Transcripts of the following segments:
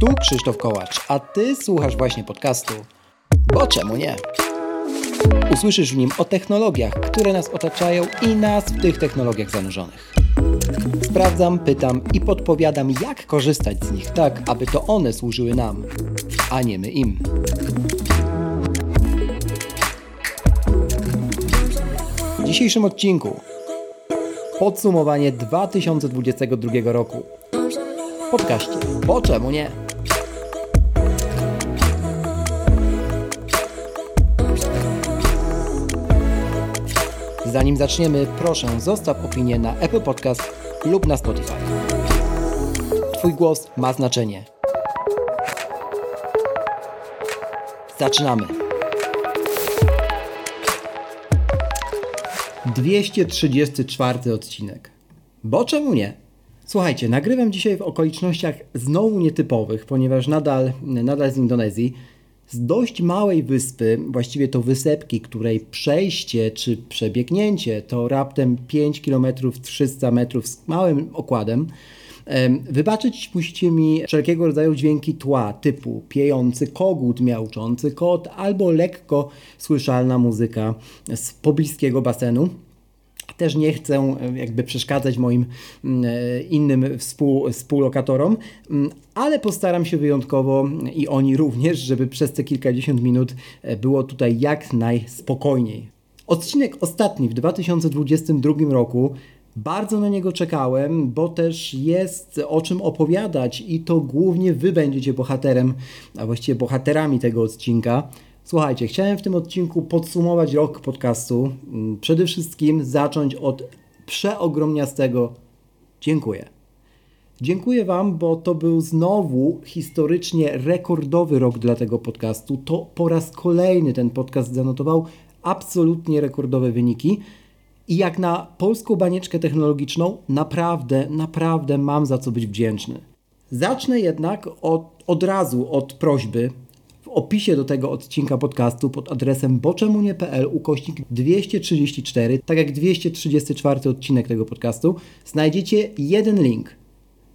Tu Krzysztof Kołacz, a Ty słuchasz właśnie podcastu. Bo czemu nie? Usłyszysz w nim o technologiach, które nas otaczają i nas w tych technologiach zanurzonych. Sprawdzam, pytam i podpowiadam, jak korzystać z nich tak, aby to one służyły nam, a nie my im. W dzisiejszym odcinku podsumowanie 2022 roku. Podkaście, bo czemu nie? Zanim zaczniemy, proszę zostaw opinię na Apple Podcast lub na Spotify. Twój głos ma znaczenie. Zaczynamy. 234 odcinek. Bo czemu nie? Słuchajcie, nagrywam dzisiaj w okolicznościach znowu nietypowych, ponieważ nadal, nadal z Indonezji, z dość małej wyspy, właściwie to wysepki, której przejście czy przebiegnięcie to raptem 5 km 300 metrów z małym okładem. Wybaczyć musicie mi wszelkiego rodzaju dźwięki tła, typu piejący kogut, miauczący kot albo lekko słyszalna muzyka z pobliskiego basenu. Też nie chcę e, jakby przeszkadzać moim mm, e, innym współ, współlokatorom, mm, ale postaram się wyjątkowo i oni również, żeby przez te kilkadziesiąt minut e, było tutaj jak najspokojniej. Odcinek ostatni w 2022 roku bardzo na niego czekałem, bo też jest o czym opowiadać i to głównie Wy będziecie bohaterem, a właściwie bohaterami tego odcinka. Słuchajcie, chciałem w tym odcinku podsumować rok podcastu. Mm, przede wszystkim zacząć od przeogromniastego dziękuję. Dziękuję Wam, bo to był znowu historycznie rekordowy rok dla tego podcastu. To po raz kolejny ten podcast zanotował absolutnie rekordowe wyniki. I jak na polską banieczkę technologiczną, naprawdę, naprawdę mam za co być wdzięczny. Zacznę jednak od, od razu od prośby, w opisie do tego odcinka podcastu pod adresem boczemunie.pl ukośnik 234, tak jak 234 odcinek tego podcastu, znajdziecie jeden link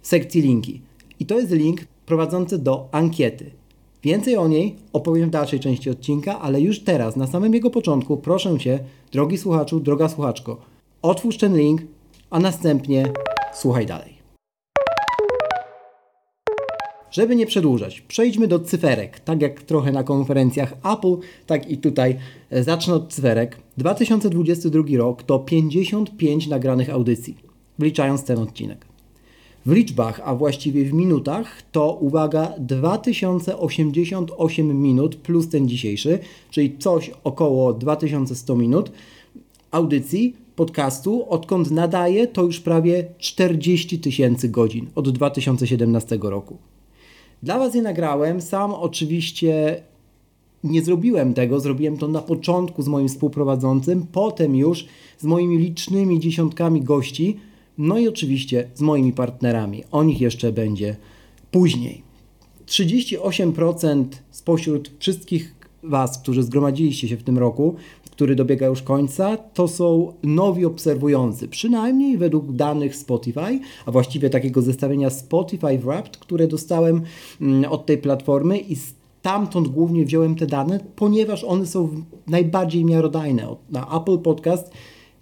w sekcji linki. I to jest link prowadzący do ankiety. Więcej o niej opowiem w dalszej części odcinka, ale już teraz, na samym jego początku, proszę Cię, drogi słuchaczu, droga słuchaczko, otwórz ten link, a następnie słuchaj dalej. Żeby nie przedłużać, przejdźmy do cyferek. Tak jak trochę na konferencjach Apple, tak i tutaj e, zacznę od cyferek. 2022 rok to 55 nagranych audycji, wliczając ten odcinek. W liczbach, a właściwie w minutach, to uwaga 2088 minut plus ten dzisiejszy, czyli coś około 2100 minut audycji, podcastu. Odkąd nadaję, to już prawie 40 tysięcy godzin od 2017 roku. Dla Was je nagrałem, sam oczywiście nie zrobiłem tego, zrobiłem to na początku z moim współprowadzącym, potem już z moimi licznymi dziesiątkami gości, no i oczywiście z moimi partnerami. O nich jeszcze będzie później. 38% spośród wszystkich Was, którzy zgromadziliście się w tym roku, który dobiega już końca, to są nowi obserwujący, przynajmniej według danych Spotify, a właściwie takiego zestawienia Spotify Wrapped, które dostałem mm, od tej platformy i stamtąd głównie wziąłem te dane, ponieważ one są najbardziej miarodajne. Na Apple Podcast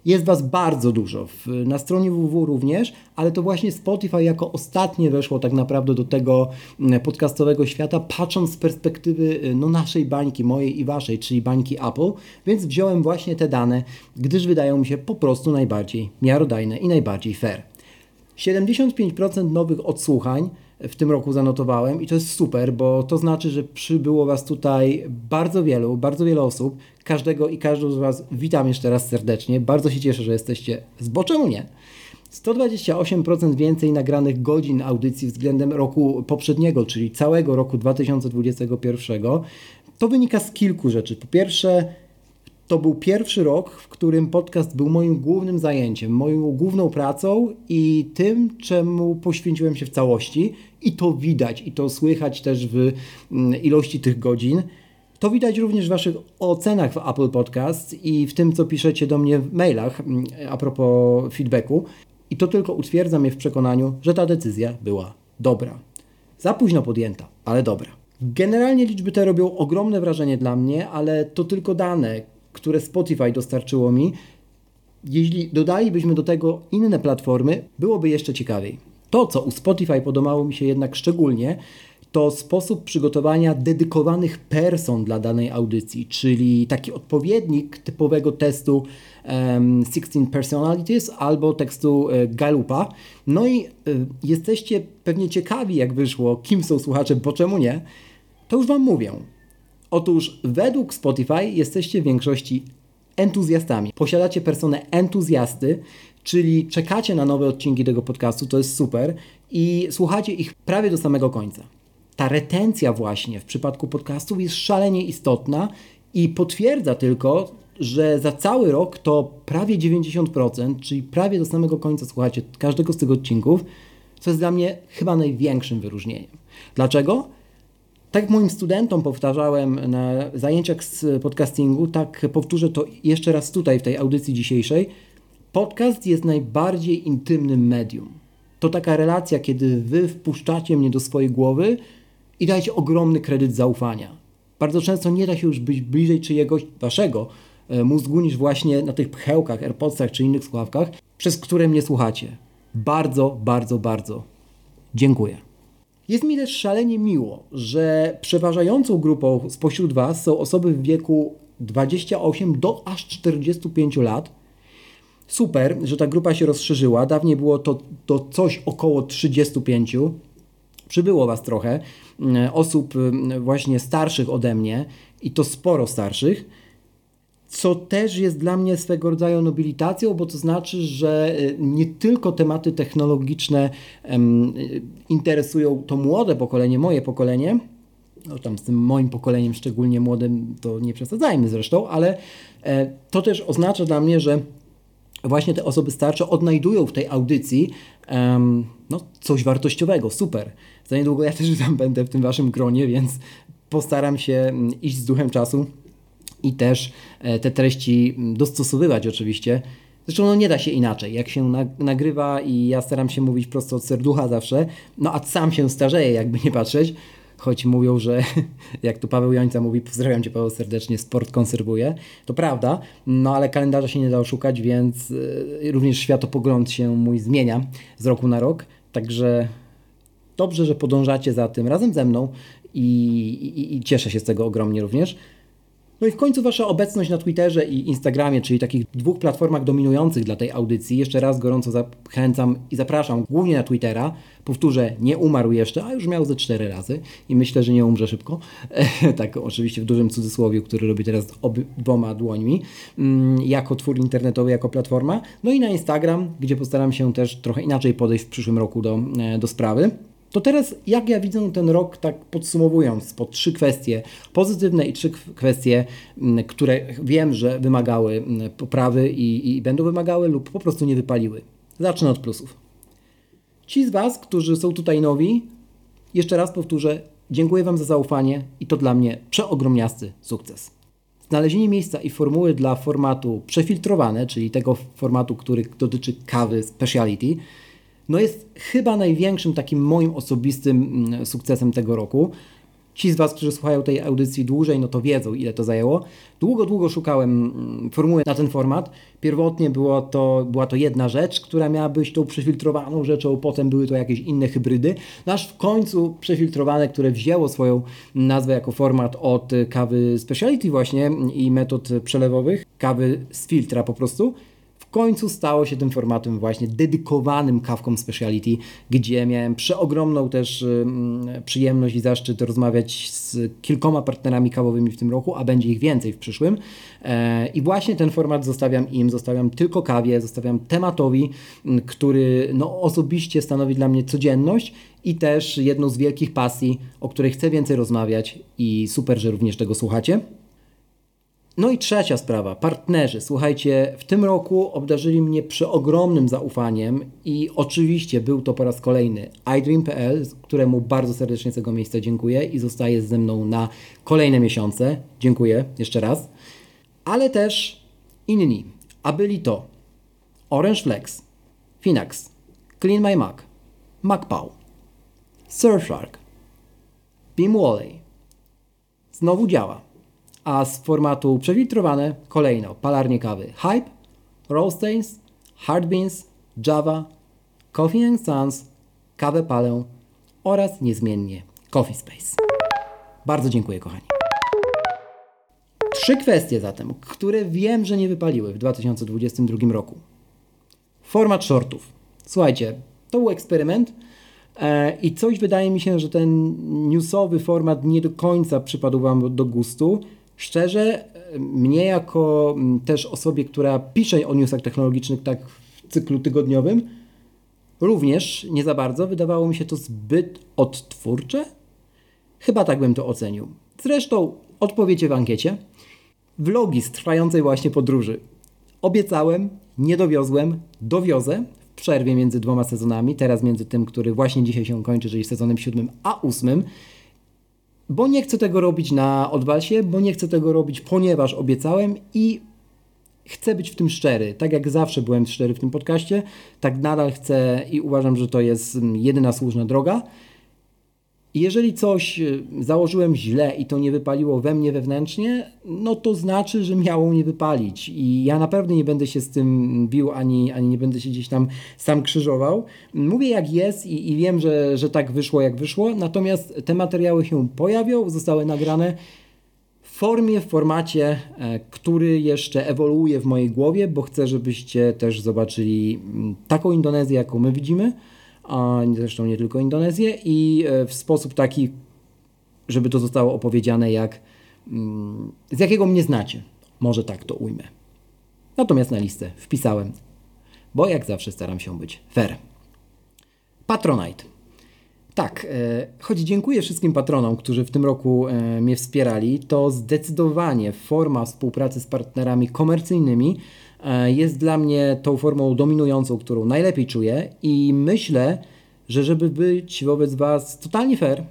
jest Was bardzo dużo, na stronie www również, ale to właśnie Spotify jako ostatnie weszło tak naprawdę do tego mm, podcastowego świata, patrząc z perspektywy y, no, naszej bańki, mojej i Waszej, czyli bańki Apple, więc wziąłem właśnie te dane, gdyż wydają mi się po prostu najbardziej miarodajne i najbardziej fair. 75% nowych odsłuchań w tym roku zanotowałem i to jest super, bo to znaczy, że przybyło Was tutaj bardzo wielu, bardzo wiele osób. Każdego i każdą z Was witam jeszcze raz serdecznie. Bardzo się cieszę, że jesteście z Boczemu nie. 128% więcej nagranych godzin audycji względem roku poprzedniego, czyli całego roku 2021. To wynika z kilku rzeczy. Po pierwsze, to był pierwszy rok, w którym podcast był moim głównym zajęciem, moją główną pracą i tym, czemu poświęciłem się w całości. I to widać, i to słychać też w mm, ilości tych godzin. To widać również w Waszych ocenach w Apple Podcast i w tym, co piszecie do mnie w mailach mm, a propos feedbacku. I to tylko utwierdza mnie w przekonaniu, że ta decyzja była dobra. Za późno podjęta, ale dobra. Generalnie liczby te robią ogromne wrażenie dla mnie, ale to tylko dane, które Spotify dostarczyło mi. Jeśli dodalibyśmy do tego inne platformy, byłoby jeszcze ciekawiej. To, co u Spotify podobało mi się jednak szczególnie, to sposób przygotowania dedykowanych person dla danej audycji, czyli taki odpowiednik typowego testu um, 16 Personalities albo tekstu e, Galupa. No i y, jesteście pewnie ciekawi, jak wyszło, kim są słuchacze, bo czemu nie? To już Wam mówię. Otóż według Spotify jesteście w większości entuzjastami. Posiadacie personę entuzjasty, czyli czekacie na nowe odcinki tego podcastu, to jest super i słuchacie ich prawie do samego końca. Ta retencja właśnie w przypadku podcastów jest szalenie istotna i potwierdza tylko, że za cały rok to prawie 90%, czyli prawie do samego końca słuchacie każdego z tych odcinków, co jest dla mnie chyba największym wyróżnieniem. Dlaczego? Tak moim studentom powtarzałem na zajęciach z podcastingu, tak powtórzę to jeszcze raz tutaj w tej audycji dzisiejszej. Podcast jest najbardziej intymnym medium. To taka relacja, kiedy wy wpuszczacie mnie do swojej głowy i dajecie ogromny kredyt zaufania. Bardzo często nie da się już być bliżej czyjegoś waszego e, mózgu niż właśnie na tych pchełkach, AirPodsach czy innych słuchawkach, przez które mnie słuchacie. Bardzo, bardzo, bardzo dziękuję. Jest mi też szalenie miło, że przeważającą grupą spośród Was są osoby w wieku 28 do aż 45 lat. Super, że ta grupa się rozszerzyła. Dawniej było to, to coś około 35. Przybyło Was trochę mm, osób mm, właśnie starszych ode mnie i to sporo starszych co też jest dla mnie swego rodzaju nobilitacją, bo to znaczy, że y, nie tylko tematy technologiczne um, interesują to młode pokolenie, moje pokolenie, no tam z tym moim pokoleniem szczególnie młodym to nie przesadzajmy zresztą, ale e, to też oznacza dla mnie, że właśnie te osoby starsze odnajdują w tej audycji no, coś wartościowego, super. Za niedługo ja też tam będę w tym waszym gronie, więc postaram się mm, iść z duchem czasu i też e, te treści dostosowywać oczywiście. Zresztą no nie da się inaczej. Jak się nagrywa i ja staram się mówić prosto od serducha zawsze, no a sam się starzeję, jakby nie patrzeć, choć mówią, że jak tu Paweł Jońca mówi, pozdrawiam Cię Paweł serdecznie, sport konserwuje, to prawda, no ale kalendarza się nie da oszukać, więc e, również światopogląd się mój zmienia z roku na rok, także dobrze, że podążacie za tym razem ze mną i, i, i cieszę się z tego ogromnie również. No i w końcu Wasza obecność na Twitterze i Instagramie, czyli takich dwóch platformach dominujących dla tej audycji. Jeszcze raz gorąco zachęcam i zapraszam głównie na Twittera. Powtórzę, nie umarł jeszcze, a już miał ze cztery razy i myślę, że nie umrze szybko. tak, oczywiście w dużym cudzysłowie, który robię teraz oboma dłońmi, mm, jako twór internetowy, jako platforma. No i na Instagram, gdzie postaram się też trochę inaczej podejść w przyszłym roku do, e, do sprawy. To teraz, jak ja widzę ten rok, tak podsumowując, po trzy kwestie pozytywne i trzy kwestie, które wiem, że wymagały poprawy i, i będą wymagały lub po prostu nie wypaliły. Zacznę od plusów. Ci z Was, którzy są tutaj nowi, jeszcze raz powtórzę, dziękuję Wam za zaufanie i to dla mnie przeogromniasty sukces. Znalezienie miejsca i formuły dla formatu przefiltrowane, czyli tego formatu, który dotyczy kawy speciality, no jest chyba największym takim moim osobistym mm, sukcesem tego roku. Ci z Was, którzy słuchają tej audycji dłużej, no to wiedzą, ile to zajęło. Długo, długo szukałem mm, formuły na ten format. Pierwotnie było to, była to jedna rzecz, która miała być tą przefiltrowaną rzeczą, potem były to jakieś inne hybrydy. No aż w końcu przefiltrowane, które wzięło swoją nazwę jako format od kawy speciality właśnie i metod przelewowych, kawy z filtra po prostu w końcu stało się tym formatem właśnie dedykowanym kawkom speciality, gdzie miałem przeogromną też przyjemność i zaszczyt rozmawiać z kilkoma partnerami kawowymi w tym roku, a będzie ich więcej w przyszłym. E, I właśnie ten format zostawiam im, zostawiam tylko kawie, zostawiam tematowi, który no, osobiście stanowi dla mnie codzienność i też jedną z wielkich pasji, o której chcę więcej rozmawiać i super, że również tego słuchacie. No i trzecia sprawa, partnerzy. Słuchajcie, w tym roku obdarzyli mnie przeogromnym zaufaniem i oczywiście był to po raz kolejny iDream.pl, któremu bardzo serdecznie z tego miejsca dziękuję i zostaje ze mną na kolejne miesiące. Dziękuję jeszcze raz. Ale też inni, a byli to Orange Flex, Finax, Clean My Mac, MacPow, Surfshark, Beam Wally znowu działa, a z formatu przefiltrowane kolejno palarnie kawy Hype, Rollstains, Hard Beans, Java, Coffee and Sons, kawę palę oraz niezmiennie Coffee Space. Bardzo dziękuję kochani. Trzy kwestie zatem, które wiem, że nie wypaliły w 2022 roku. Format shortów. Słuchajcie, to był eksperyment e, i coś wydaje mi się, że ten newsowy format nie do końca przypadł Wam do gustu. Szczerze, mnie jako też osobie, która pisze o newsach technologicznych tak w cyklu tygodniowym, również nie za bardzo. Wydawało mi się to zbyt odtwórcze. Chyba tak bym to ocenił. Zresztą odpowiecie w ankiecie. Vlogi z trwającej właśnie podróży. Obiecałem, nie dowiozłem, dowiozę w przerwie między dwoma sezonami, teraz między tym, który właśnie dzisiaj się kończy, czyli sezonem siódmym a ósmym, bo nie chcę tego robić na odwalsie, bo nie chcę tego robić, ponieważ obiecałem i chcę być w tym szczery. Tak jak zawsze byłem szczery w tym podcaście, tak nadal chcę i uważam, że to jest mm, jedyna słuszna droga. I jeżeli coś y, założyłem źle i to nie wypaliło we mnie wewnętrznie, no to znaczy, że miało nie wypalić. I ja naprawdę nie będę się z tym bił, ani, ani nie będę się gdzieś tam sam krzyżował. Mówię jak jest i, i wiem, że, że tak wyszło jak wyszło, natomiast te materiały się pojawią, zostały nagrane w formie, w formacie, e, który jeszcze ewoluuje w mojej głowie, bo chcę, żebyście też zobaczyli mm, taką Indonezję, jaką my widzimy, a zresztą nie tylko Indonezję i e, w sposób taki, żeby to zostało opowiedziane jak mm, z jakiego mnie znacie. Może tak to ujmę. Natomiast na listę wpisałem, bo jak zawsze staram się być fair. Patronite. Tak, e, choć dziękuję wszystkim patronom, którzy w tym roku e, mnie wspierali, to zdecydowanie forma współpracy z partnerami komercyjnymi jest dla mnie tą formą dominującą, którą najlepiej czuję i myślę, że żeby być wobec Was totalnie fair,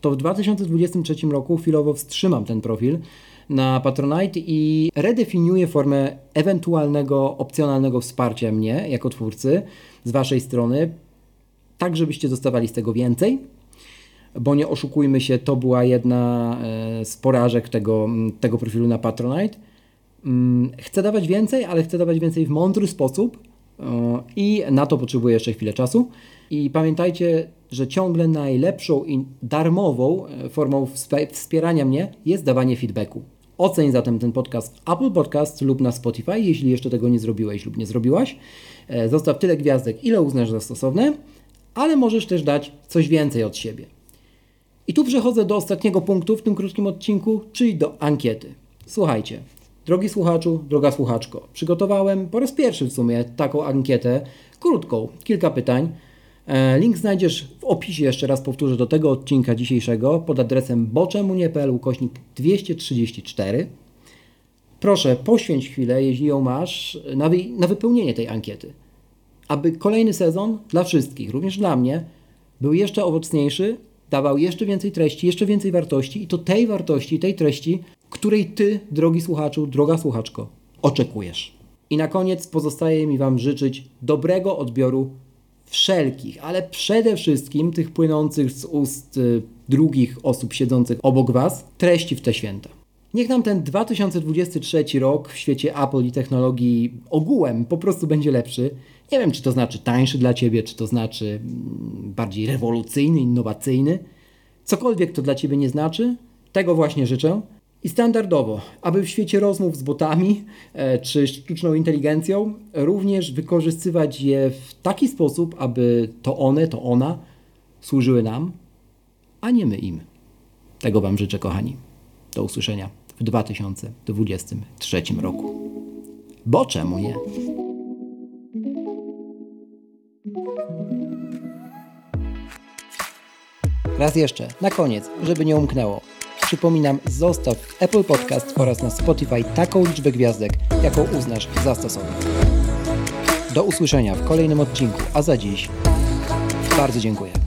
to w 2023 roku chwilowo wstrzymam ten profil na Patronite i redefiniuję formę ewentualnego opcjonalnego wsparcia mnie jako twórcy z Waszej strony tak żebyście dostawali z tego więcej, bo nie oszukujmy się, to była jedna e, z porażek tego, tego profilu na Patronite. Mm, chcę dawać więcej, ale chcę dawać więcej w mądry sposób e, i na to potrzebuję jeszcze chwilę czasu. I pamiętajcie, że ciągle najlepszą i darmową e, formą wspierania mnie jest dawanie feedbacku. Oceń zatem ten podcast Apple Podcast lub na Spotify, jeśli jeszcze tego nie zrobiłeś lub nie zrobiłaś. Zostaw tyle gwiazdek, ile uznasz za stosowne ale możesz też dać coś więcej od siebie. I tu przechodzę do ostatniego punktu w tym krótkim odcinku, czyli do ankiety. Słuchajcie, drogi słuchaczu, droga słuchaczko, przygotowałem po raz pierwszy w sumie taką ankietę, krótką, kilka pytań. E, link znajdziesz w opisie, jeszcze raz powtórzę, do tego odcinka dzisiejszego pod adresem boczemunie.pl ukośnik 234. Proszę, poświęć chwilę, jeśli ją masz, na, wy na wypełnienie tej ankiety aby kolejny sezon dla wszystkich, również dla mnie, był jeszcze owocniejszy, dawał jeszcze więcej treści, jeszcze więcej wartości i to tej wartości, tej treści, której Ty, drogi słuchaczu, droga słuchaczko, oczekujesz. I na koniec pozostaje mi Wam życzyć dobrego odbioru wszelkich, ale przede wszystkim tych płynących z ust y, drugich osób siedzących obok Was treści w te święta. Niech nam ten 2023 rok w świecie Apple i technologii ogółem po prostu będzie lepszy. Nie wiem, czy to znaczy tańszy dla Ciebie, czy to znaczy mm, bardziej rewolucyjny, innowacyjny. Cokolwiek to dla Ciebie nie znaczy, tego właśnie życzę. I standardowo, aby w świecie rozmów z botami e, czy sztuczną inteligencją również wykorzystywać je w taki sposób, aby to one, to ona służyły nam, a nie my im. Tego Wam życzę, kochani. Do usłyszenia w 2023 roku. Bo czemu nie? Raz jeszcze, na koniec, żeby nie umknęło. Przypominam, zostaw w Apple Podcast oraz na Spotify taką liczbę gwiazdek, jaką uznasz za stosowną. Do usłyszenia w kolejnym odcinku, a za dziś bardzo dziękuję.